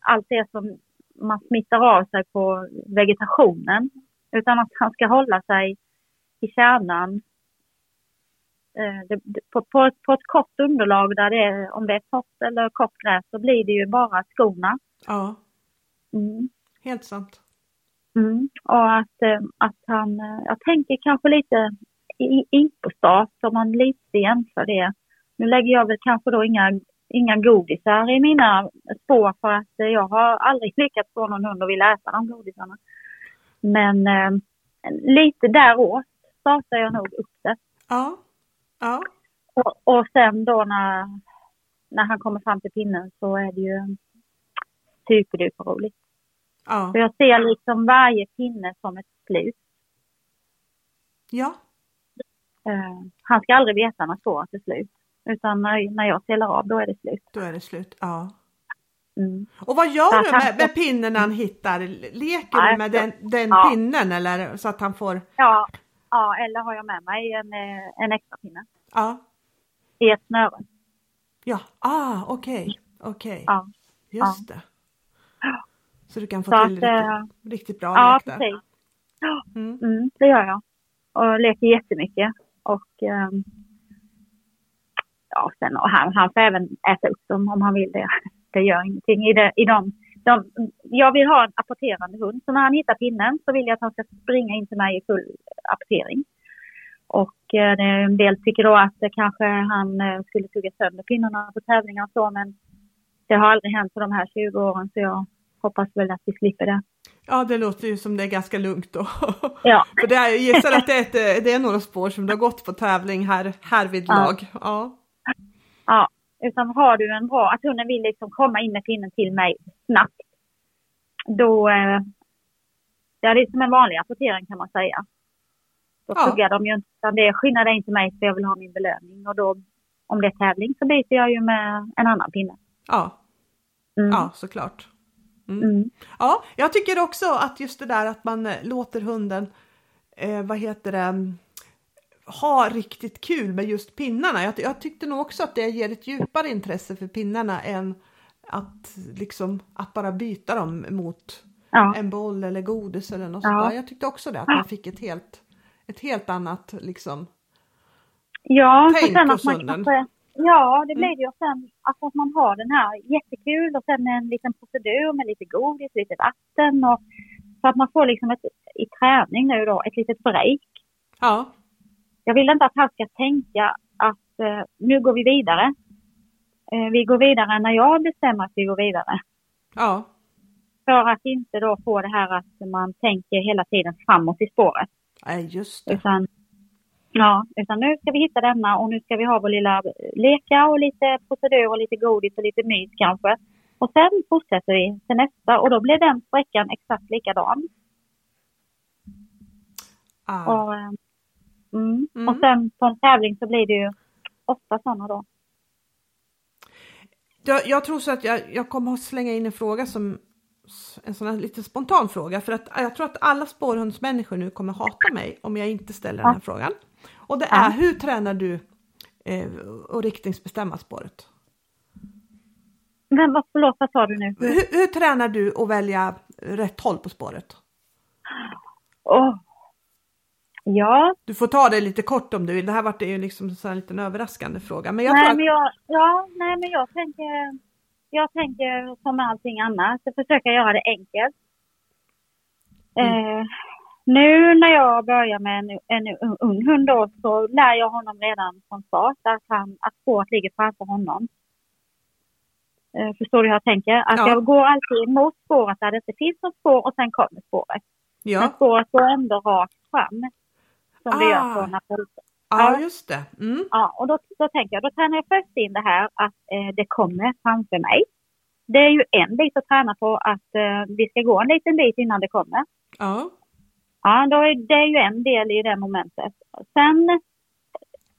allt det som man smittar av sig på vegetationen. Utan att han ska hålla sig i kärnan. Eh, på, på, ett, på ett kort underlag där det är, om det är torrt eller kort gräs, så blir det ju bara skorna. Ja, Mm. helt sant. Mm. Och att, eh, att han, eh, jag tänker kanske lite i IPO-start om man lite jämför det. Nu lägger jag väl kanske då inga, inga godisar i mina spår för att eh, jag har aldrig lyckats få någon hund att vilja äta de godisarna. Men eh, lite däråt startar jag nog upp det. Ja, ja, Och, och sen då när, när han kommer fram till pinnen så är det ju superduper roligt. ja, För jag ser liksom varje pinne som ett slut. ja, Eh, han ska aldrig veta när spåret är slut. Utan när, när jag selar av, då är det slut. Då är det slut, ja. Mm. Och vad gör du med, med pinnen han hittar? Leker du med den, den ja. pinnen eller så att han får, Ja, ja, eller har jag med mig en, eh, en extra pinne ja, i ett snöre. ja, ah, okej, okej, Ja, just det. Så du kan få Så till att, riktigt, riktigt bra ja lek där. precis. Mm. Mm, det gör jag. Och leker jättemycket. Och ehm, ja, sen, och han, han får även äta upp dem om han vill det. Det gör ingenting. I, det, i de, de, jag vill ha en apporterande hund. Så när han hittar pinnen så vill jag att han ska springa in till mig i full apportering. Och eh, en del tycker då att kanske han eh, skulle tugga sönder pinnarna på tävlingar och så. Men det har aldrig hänt på de här 20 åren så jag hoppas väl att vi slipper det. Ja, det låter ju som det är ganska lugnt då. Ja. För det är, jag gissar att det är, ett, det är några spår som du har gått på tävling här, här vid lag. Ja. Ja, utan har du en bra, att hunden vill liksom komma in med pinnen till mig snabbt. Då, eh, det är som en vanlig apportering kan man säga. Då Ja. tuggar de ju inte, utan det skyndar in till mig för jag vill ha min belöning. Och då, om det är tävling så byter jag ju med en annan pinne. Ja, Mm. ja såklart. Mm. Ja, jag tycker också att just det där att man eh, låter hunden, eh, vad heter det, mm, ha riktigt kul med just pinnarna. Jag, jag tyckte nog också att det ger ett djupare intresse för pinnarna än att liksom att bara byta dem mot Ja. en boll eller godis eller något Ja. sånt. Jag tyckte också det, att man fick ett helt, ett helt annat liksom. Ja, och Tänk sen hos hunden. Ja, Mm. det blir det ju. Och sen alltså att man har den här jättekul och sen en liten procedur med lite godis, lite vatten och så att man får liksom ett, i träning nu då, ett litet break. Ja, Jag vill inte att han ska tänka att eh, nu går vi vidare. Eh, vi går vidare när jag bestämmer att vi går vidare. ja, För att inte då få det här att man tänker hela tiden framåt i spåret. nej just det. Utan, ja, utan nu ska vi hitta denna och nu ska vi ha vår lilla leka och lite procedur och lite godis och lite mys kanske. Och sen fortsätter vi till nästa och då blir den sträckan exakt likadan. Ah. Och, eh, mm. Mm. och sen på en tävling så blir det ju åtta sådana då. Jag, jag tror så att jag, jag kommer att slänga in en fråga som en sån här lite spontan fråga för att jag tror att alla spårhundsmänniskor nu kommer hata mig om jag inte ställer den här frågan. Och det är Ja. hur tränar du eh, och riktningsbestämma spåret? Men vad, förlåt, vad sa du nu? Hur, hur tränar du att välja rätt håll på spåret? Åh. Ja, Du får ta det lite kort om du vill. Det här var ju liksom så en liten överraskande fråga. Men jag nej, att, men jag, ja, nej men jag tänker, jag tänker som med allting annat, att försöka göra det enkelt. Eh, nu när jag börjar med en, en ung- hund då, så lär jag honom redan från start att, han, att spåret ligger framför honom. Eh, förstår du hur jag tänker? Att Ja. jag går alltid mot spåret där det inte finns något spår och sen kommer spåret. Men ja, spåret går ändå rakt fram. Som Ah. gör på Napoleon. ja, just det. Mm. Ja, och då, då tänker jag, då tränar jag först in det här att eh, det kommer framför mig. Det är ju en bit att träna på att eh, vi ska gå en liten bit innan det kommer. Ja, Ja, då är, det är ju en del i det momentet. Sen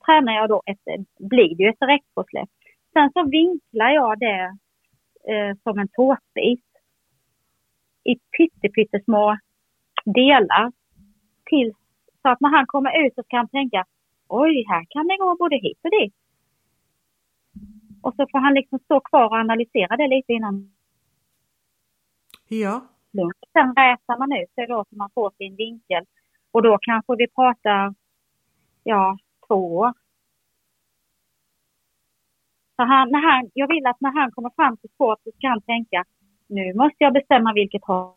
tränar jag då ett, blir det ju ett räckpåsläpp. Sen så vinklar jag det eh, som en tårtbit i pyttesmå delar. Till, så att när han kommer ut så ska han tänka oj, här kan det gå både hit och dit. Och så får han liksom stå kvar och analysera det lite innan ja. Sen rätar man ut det då så man får sin vinkel. Och då kanske vi pratar, ja, två år. Så han, när han, jag vill att när han kommer fram till spåret så ska han tänka, nu måste jag bestämma vilket håll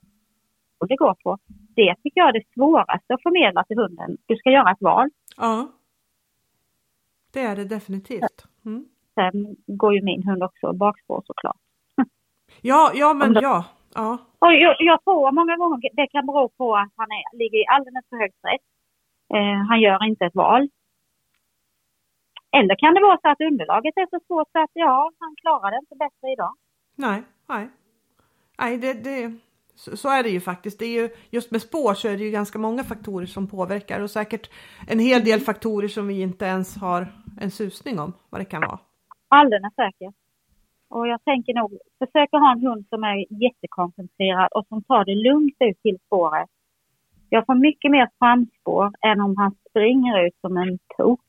det går på. Det tycker jag är det svåraste att förmedla till hunden. Du ska göra ett val. ja. Det är det definitivt. Mm. Sen går ju min hund också bakspår såklart. Ja, ja men det- ja. ja. Och jag, jag tror många gånger det kan bero på att han är, ligger i alldeles för hög stress. Eh, han gör inte ett val. Eller kan det vara så att underlaget är så svårt så att ja, han klarar det inte bättre idag. Nej, nej. Nej, det, det så, så, är det ju faktiskt. Det är ju, just med spår så är det ju ganska många faktorer som påverkar och säkert en hel del faktorer som vi inte ens har en susning om vad det kan vara. Alldeles säkert. Och jag tänker nog, försök att ha en hund som är jättekoncentrerad och som tar det lugnt ut till spåret. Jag får mycket mer framspår än om han springer ut som en tok.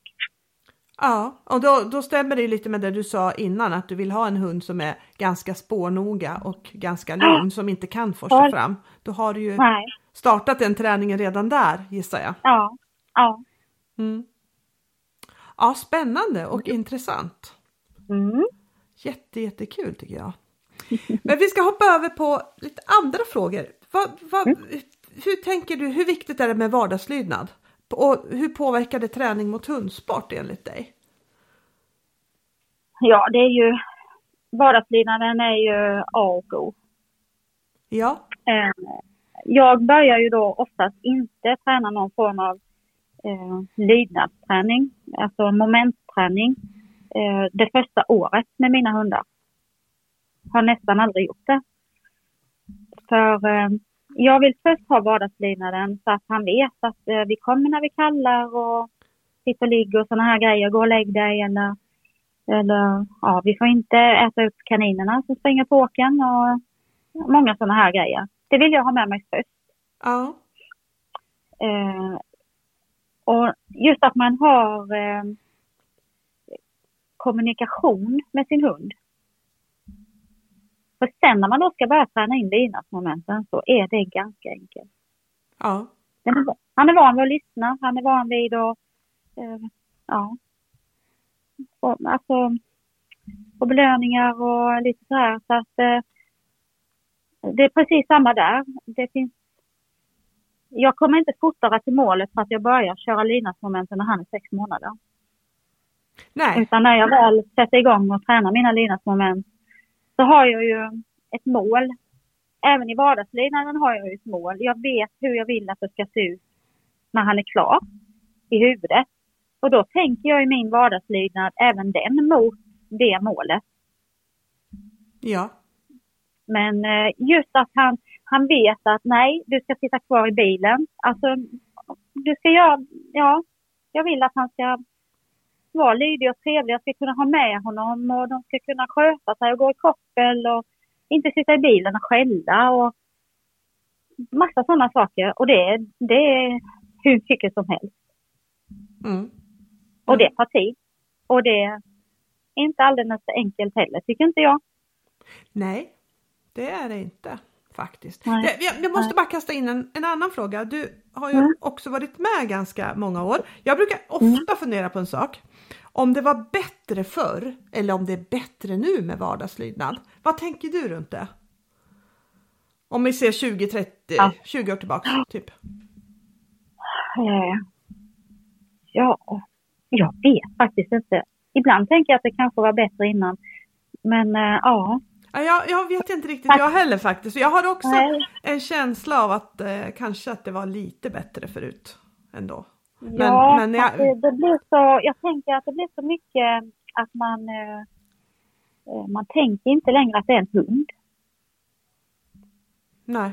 Ja, och då, då stämmer det lite med det du sa innan att du vill ha en hund som är ganska spårnoga och ganska lugn som inte kan forsa fram. Då har du ju Nej. startat den träningen redan där gissar jag. Ja. Ja. Mm. Ja, spännande och intressant. Mm. Jätte, jättekul tycker jag. Men vi ska hoppa över på lite andra frågor. Vad, vad, mm. Hur tänker du, hur viktigt är det med vardagslydnad? Och hur påverkar det träning mot hundsport enligt dig? Ja, det är ju vardagslydnaden är ju A och O. Ja. Eh, jag börjar ju då oftast inte träna någon form av eh, lydnadsträning, alltså momentträning, eh, det första året med mina hundar. Har nästan aldrig gjort det. För eh, jag vill först ha vardagslydnaden så att han vet att eh, vi kommer när vi kallar och sitter och ligger och sådana här grejer. Gå och lägg dig eller, eller ja, vi får inte äta upp kaninerna som springer på åken och många sådana här grejer. Det vill jag ha med mig först. Ja. Eh, och just att man har eh, kommunikation med sin hund. För sen när man då ska börja träna in lydnadsmomenten så är det ganska enkelt. Ja. Han är van vid att lyssna, han är van vid att, eh, ja, och, alltså, och belöningar och lite så här. Så att eh, det är precis samma där. Det finns jag kommer inte fortare till målet för att jag börjar köra lydnadsmomenten när han är sex månader. Nej. Utan när jag väl sätter igång och tränar mina lydnadsmoment så har jag ju ett mål. Även i vardagslydnaden har jag ju ett mål. Jag vet hur jag vill att det ska se ut när han är klar i huvudet. Och då tänker jag i min vardagslydnad även den mot det målet. Ja. Men eh, just att han, han vet att nej, du ska sitta kvar i bilen. Alltså, du ska göra, ja, jag vill att han ska vara lydig och trevlig. Jag ska kunna ha med honom och de ska kunna sköta sig och gå i koppel och inte sitta i bilen och skälla och massa sådana saker. Och det, det är hur mycket som helst. Mm. Mm. Och det tar tid. Och det är inte alldeles enkelt heller, tycker inte jag. Nej, det är det inte faktiskt. Jag, jag, måste bara kasta in en, en annan fråga. Du har ju mm. också varit med ganska många år. Jag brukar ofta mm. fundera på en sak. Om det var bättre förr eller om det är bättre nu med vardagslydnad. Vad tänker du runt det? Om vi ser 20, 30, ja. 20 år tillbaka typ. Eh, ja, jag vet faktiskt inte. Ibland tänker jag att det kanske var bättre innan. Men äh, ja. Jag, jag vet inte riktigt jag heller faktiskt. Jag har också Nej. en känsla av att eh, kanske att det var lite bättre förut ändå. Men, ja, men jag... det, det, blir så, jag tänker att det blir så mycket att man, eh, eh, man tänker inte längre att det är en hund. Nej.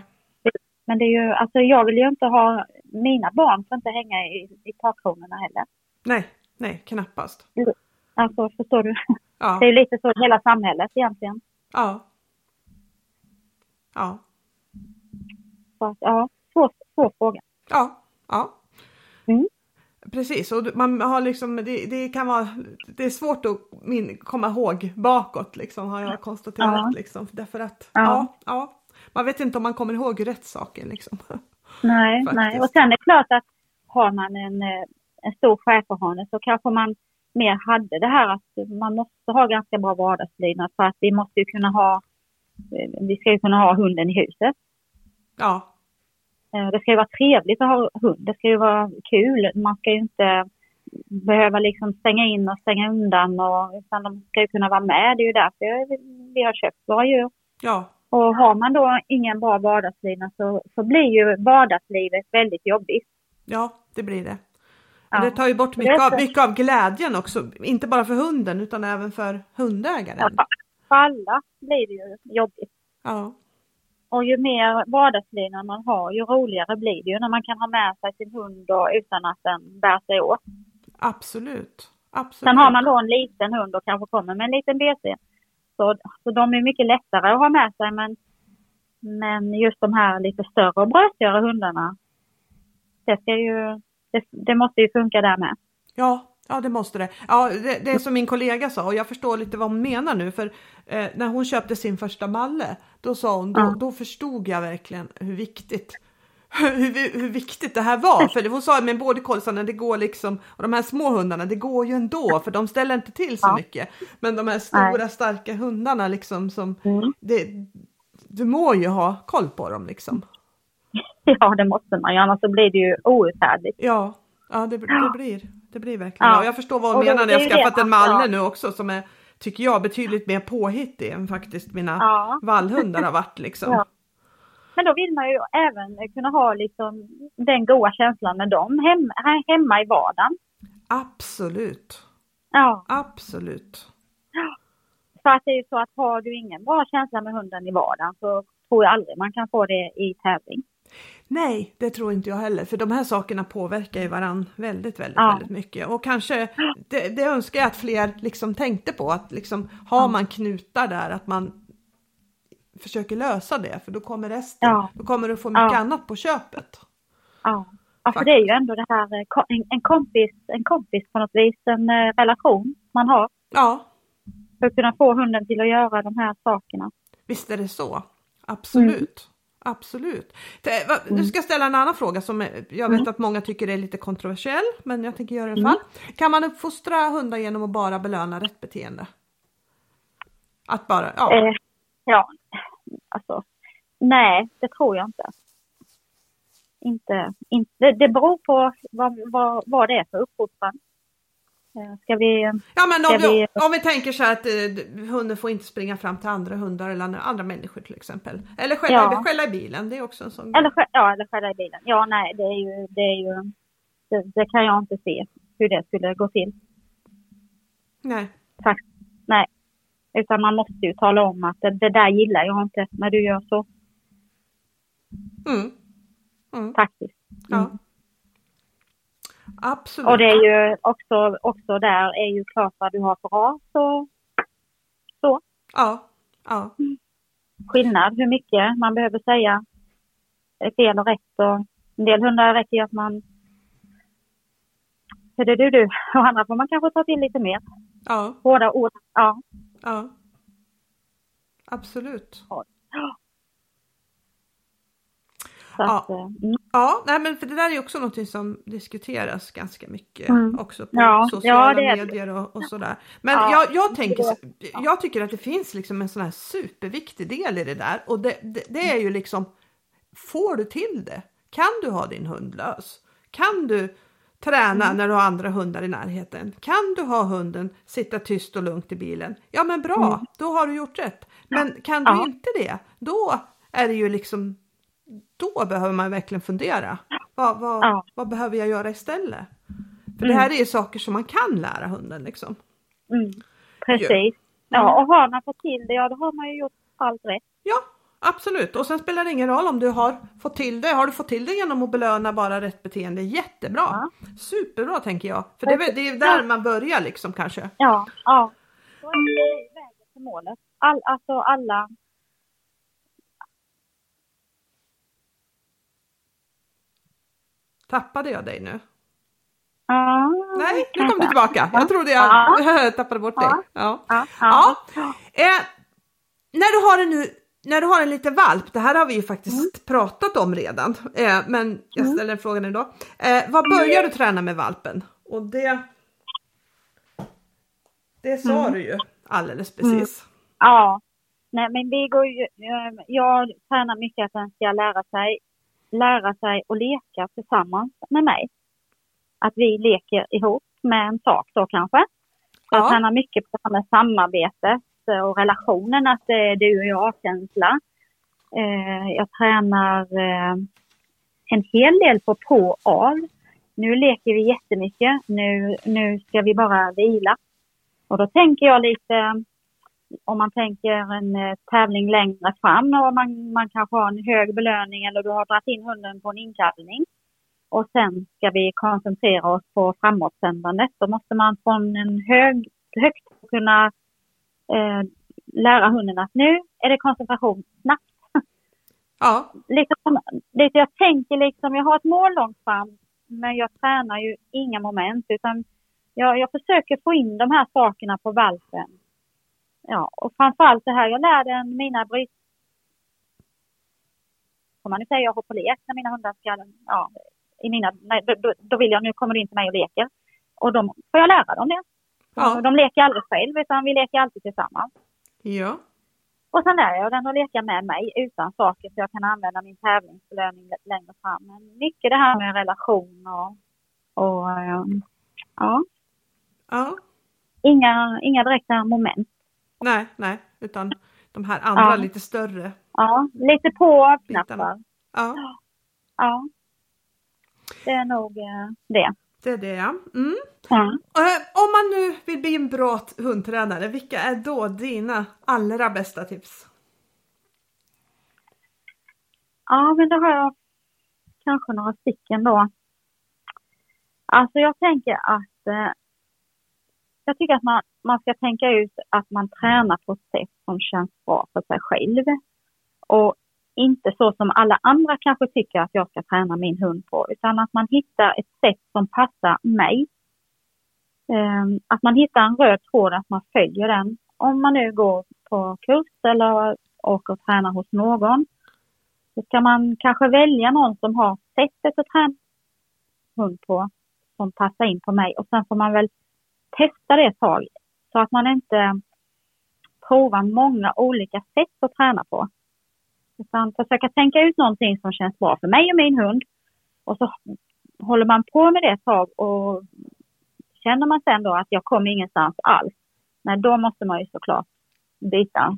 Men det är ju, alltså jag vill ju inte ha, mina barn får inte hänga i, i takkronorna heller. Nej, nej, knappast. Alltså förstår du? Ja. Det är lite så i hela samhället egentligen. Ja. Ja. Ja, svår, svår fråga. Ja, ja. Mm. Precis, och man har liksom, det, det kan vara, det är svårt att min, komma ihåg bakåt liksom har jag konstaterat ja. liksom. Därför att, ja. ja. Ja, man vet inte om man kommer ihåg rätt saker liksom. Nej, nej. och sen är det klart att har man en, eh, en stor schäferhane så kanske man mer hade det här att man måste ha ganska bra vardagslydnad för att vi måste ju kunna ha, eh, vi ska ju kunna ha hunden i huset. Ja. Eh, det ska ju vara trevligt att ha hund, det ska ju vara kul. Man ska ju inte behöva liksom stänga in och stänga undan och, utan de ska ju kunna vara med. Det är ju därför vi har köpt våra djur. Ja. Och har man då ingen bra vardagslydnad så, så blir ju vardagslivet väldigt jobbigt. Ja, det blir det. Ja. Det tar ju bort mycket av, mycket av glädjen också, inte bara för hunden utan även för hundägaren. Ja, för alla blir det ju jobbigt. Ja. och ju mer vardagslydnad man har, ju roligare blir det ju när man kan ha med sig sin hund och, utan att den bär sig åt. Absolut. Absolut. Sen har man då en liten hund och kanske kommer med en liten BC. Så, så de är mycket lättare att ha med sig men, men just de här lite större och brötigare hundarna, det, ska ju, det, det måste ju funka där med. Ja, Ja, det måste det. Ja, det, det är som min kollega sa och jag förstår lite vad hon menar nu för eh, när hon köpte sin första Malle, då sa hon, då, Ja. då förstod jag verkligen hur viktigt hur, hur viktigt det här var. För hon sa med både kolsarna, det går liksom, och de här små hundarna, det går ju ändå för de ställer inte till så Ja. mycket. Men de här stora starka hundarna liksom som, Mm. det, du må ju ha koll på dem liksom. Ja, det måste man ju, annars så blir det ju outhärdligt. Ja, ja det, det blir det blir verkligen Ja. ja. Jag förstår vad hon menar när jag skaffat det en Malle nu också som är, tycker jag, betydligt mer påhittig än faktiskt mina Ja. vallhundar har varit liksom. Ja. Men då vill man ju även kunna ha liksom den goda känslan med dem här hemma i vardagen. Absolut, Ja, absolut. för att det är ju så att har du ingen bra känsla med hunden i vardagen så tror jag aldrig man kan få det i tävling. Nej, det tror inte jag heller, för de här sakerna påverkar ju varann väldigt, väldigt, Ja. väldigt mycket. Och kanske, det, det önskar jag att fler liksom tänkte på, att liksom har man knutar där, att man försöker lösa det, för då kommer resten, Ja. då kommer du få mycket annat på köpet. Ja, ja för det är ju ändå det här, eh, en, en, kompis, en kompis på något vis, en eh, relation man har Ja, för att kunna få hunden till att göra de här sakerna. Visst är det så. Absolut. Mm. Absolut. Det- va- Nu ska jag ställa en annan fråga som är- jag Mm. vet att många tycker är lite kontroversiell, men jag tänker göra det i alla fall. Kan man uppfostra hundar genom att bara belöna rätt beteende? Att bara, ja. Eh, ja, alltså nej, det tror jag inte. Inte, inte det, det beror på vad, vad, vad det är för uppfostran. Eh, Ska vi, ja men om, vi, om vi tänker så här att eh, hunden får inte springa fram till andra hundar eller andra- människor till exempel. Eller skälla, Ja. skälla i bilen, det är också en sån eller, ja, eller skälla i bilen. Ja, nej, det är ju, det är ju, det, det kan jag inte se hur det skulle gå till. Nej. Fakt, nej. Utan man måste ju tala om att det, det där gillar jag inte när du gör så, Mm. Mm. faktiskt. Ja. Absolut. Och det är ju också, också där är ju klart vad du har för ras och så. Ja. Ja. skillnad hur mycket man behöver säga fel och rätt. Och en del hundar räcker ju att man är det du du och andra får man kanske ta till lite mer Ja. hårda ord. Ja, Ja. Absolut. så Ja. att, eh, mm. Ja, nej men för det där är ju också någonting som diskuteras ganska mycket Mm. också på Ja, sociala ja, medier och, och sådär. Men Ja. jag, jag tänker, jag tycker att det finns liksom en sån här superviktig del i det där och det, det, det är ju liksom, får du till det? Kan du ha din hund lös? Kan du träna Mm. när du har andra hundar i närheten? Kan du ha hunden sitta tyst och lugnt i bilen? Ja men bra, Mm. då har du gjort rätt. Men kan du Ja. inte det, då är det ju liksom då behöver man verkligen fundera. Vad, vad, Ja. vad behöver jag göra istället? För Mm. det här är ju saker som man kan lära hunden liksom. Mm. Precis. Ja, och har man fått till det, ja då har man ju gjort allt rätt. Ja, absolut. Och sen spelar det ingen roll om du har fått till det. Har du fått till det genom att belöna bara rätt beteende? Jättebra! Ja. Superbra tänker jag. För det det är där man börjar liksom kanske. Ja, ja. Då är det vägen till målet. All, alltså alla. Tappade jag dig nu? Ja, Nej, nu kom du tillbaka. Jag trodde jag Ja. tappade bort dig. Ja. Ja. Eh, när du har en nu när du har en liten valp, det här har vi ju faktiskt Mm. pratat om redan, eh, men jag ställer frågan idag. Eh, vad börjar du träna med valpen? Och det, det sa Mm. du ju alldeles precis. Ja. Nej, men vi går ju, eh, jag tränar mycket att den ska lära sig, lära sig att leka tillsammans med mig. Att vi leker ihop med en sak då kanske. Jag Ja. tränar mycket på det här med samarbetet och relationen, att det är du och jag-känsla. Eh, jag tränar eh, en hel del på på och av. Nu leker vi jättemycket. Nu, nu ska vi bara vila. Och då tänker jag lite om man tänker en eh, tävling längre fram och man, man kanske har en hög belöning eller du har dragit in hunden på en inkallning och sen ska vi koncentrera oss på framåtsändandet. Då måste man från en hög, högt kunna eh, lära hunden att nu är det koncentration snabbt. Ja. Lite, lite, jag tänker liksom, jag har ett mål långt fram men jag tränar ju inga moment utan jag, jag försöker få in de här sakerna på valpen. Ja, och framförallt det här, jag lär den mina bryt... Får man nu säga, jag har på lek när mina hundar ska, ja, i mina, nej, då, vill jag, nu kommer du in till mig och leker. Och då får jag lära dem det. Ja. De leker aldrig själv utan vi leker alltid tillsammans. Ja. Och sen lär jag den att leka med mig utan saker så jag kan använda min tävlingsbelöning längre fram. Men mycket det här med relation och, och ehm, ja, Ja. inga, inga direkta moment. Nej, nej, utan de här andra Ja. lite större. Ja, lite på. Bitarna. Ja, Ja. Det är nog eh, det. det är det ja. Mm. Ja. Eh, Om man nu vill bli en bra hundtränare, vilka är då dina allra bästa tips? ja, men då har jag kanske några stycken då. Alltså jag tänker att eh, jag tycker att man, man ska tänka ut att man tränar på ett sätt som känns bra för sig själv. Och inte så som alla andra kanske tycker att jag ska träna min hund på, utan att man hittar ett sätt som passar mig. Ehm, att man hittar en röd tråd, att man följer den. Om man nu går på kurs eller åker och tränar hos någon, så ska man kanske välja någon som har sättet att träna hund på, som passar in på mig. Och sen får man väl testa det ett tag, så att man inte provar många olika sätt att träna på. Utan försöka tänka ut någonting som känns bra för mig och min hund. Och så håller man på med det ett tag och känner man sen då att jag kommer ingenstans alls, nej då måste man ju såklart byta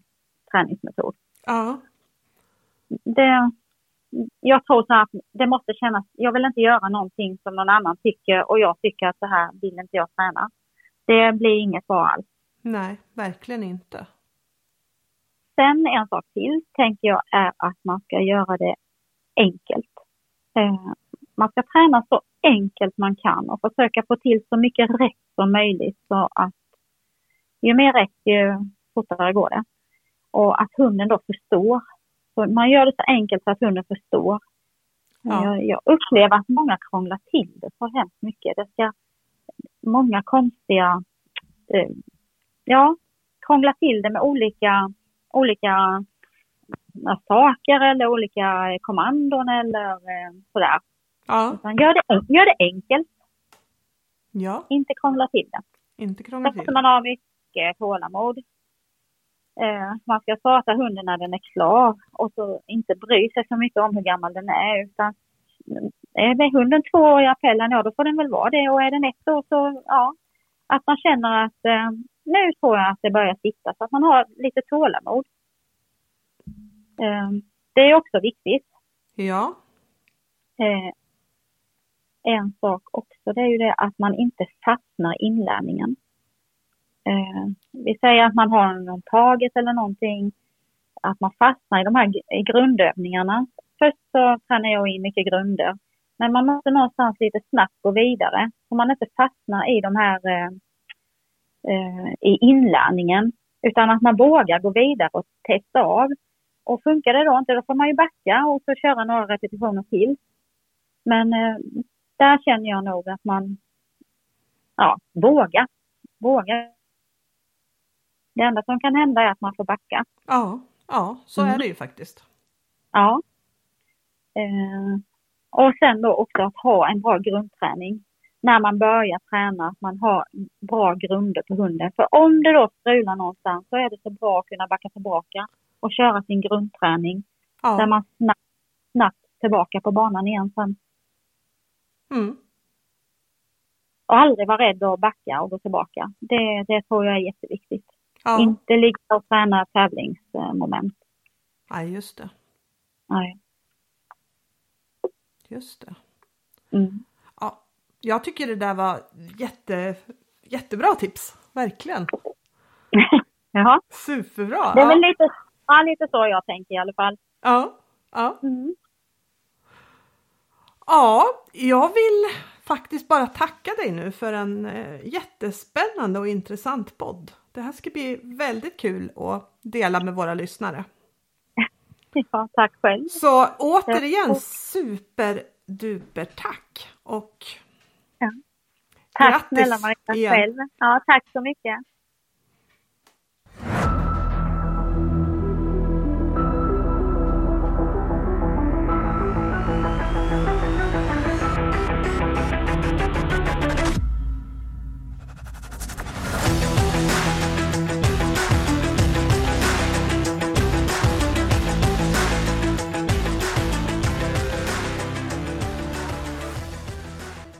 träningsmetod. Ja, Det, jag tror så att det måste kännas, jag vill inte göra någonting som någon annan tycker och jag tycker att det här vill inte jag träna. Det blir inget bra alls. nej, verkligen inte. Sen en sak till tänker jag är att man ska göra det enkelt. Eh, man ska träna så enkelt man kan och försöka få till så mycket rätt som möjligt så att ju mer rätt ju fortare går det. Och att hunden då förstår. Så man gör det så enkelt så att hunden förstår. Ja. Jag, jag upplever att många krånglar till det så hemskt mycket. Det ska många konstiga, eh, ja, krångla till det med olika olika saker eller olika kommandon eller eh, sådär. Ja, Utan gör, det, gör det enkelt, ja, inte krångla till det. inte krångla till. måste man ha mycket tålamod. Eh, man ska starta hunden när den är klar och så inte bry sig så mycket om hur gammal den är utan är hunden två år i appellen, ja då får den väl vara det och är den ett år så ja, att man känner att eh, nu tror jag att det börjar sitta så att man har lite tålamod. Eh, det är också viktigt. Ja, Eh, en sak också, det är ju det att man inte fastnar i inlärningen. Eh, vi säger att man har någon taget eller någonting, att man fastnar i de här grundövningarna. Först så tränar jag in mycket grunder, men man måste någonstans lite snabbt gå vidare, så man inte fastnar i de här eh, eh, i inlärningen, utan att man vågar gå vidare och testa av. Och funkar det då inte, då får man ju backa och så köra några repetitioner till. Men eh, där känner jag nog att man ja, vågar. Vågar. Det enda som kan hända är att man får backa. ja, ja, så Mm. är det ju faktiskt. Ja. Eh, och sen då också att ha en bra grundträning. När man börjar träna, att man har bra grunder på hunden. För om det då strular någonstans så är det så bra att kunna backa tillbaka och köra sin grundträning. Där Ja, man snabbt, snabbt tillbaka på banan igen sen. mm. Och aldrig vara rädd att backa och gå tillbaka. Det, det tror jag är jätteviktigt. ja. Inte ligga och träna tävlingsmoment. ja just det. Nej. Just det. Mm. Ja, jag tycker det där var jätte, jättebra tips, verkligen. Jaha. Superbra! Det är ja. väl lite, ja, lite så jag tänker i alla fall. Ja, ja. Mm. ja, jag vill faktiskt bara tacka dig nu för en eh, jättespännande och intressant podd. Det här ska bli väldigt kul att dela med våra lyssnare. Ja, tack själv. Så återigen superduper tack! Och Tack Grattis snälla Marita igen. själv. Ja, tack så mycket.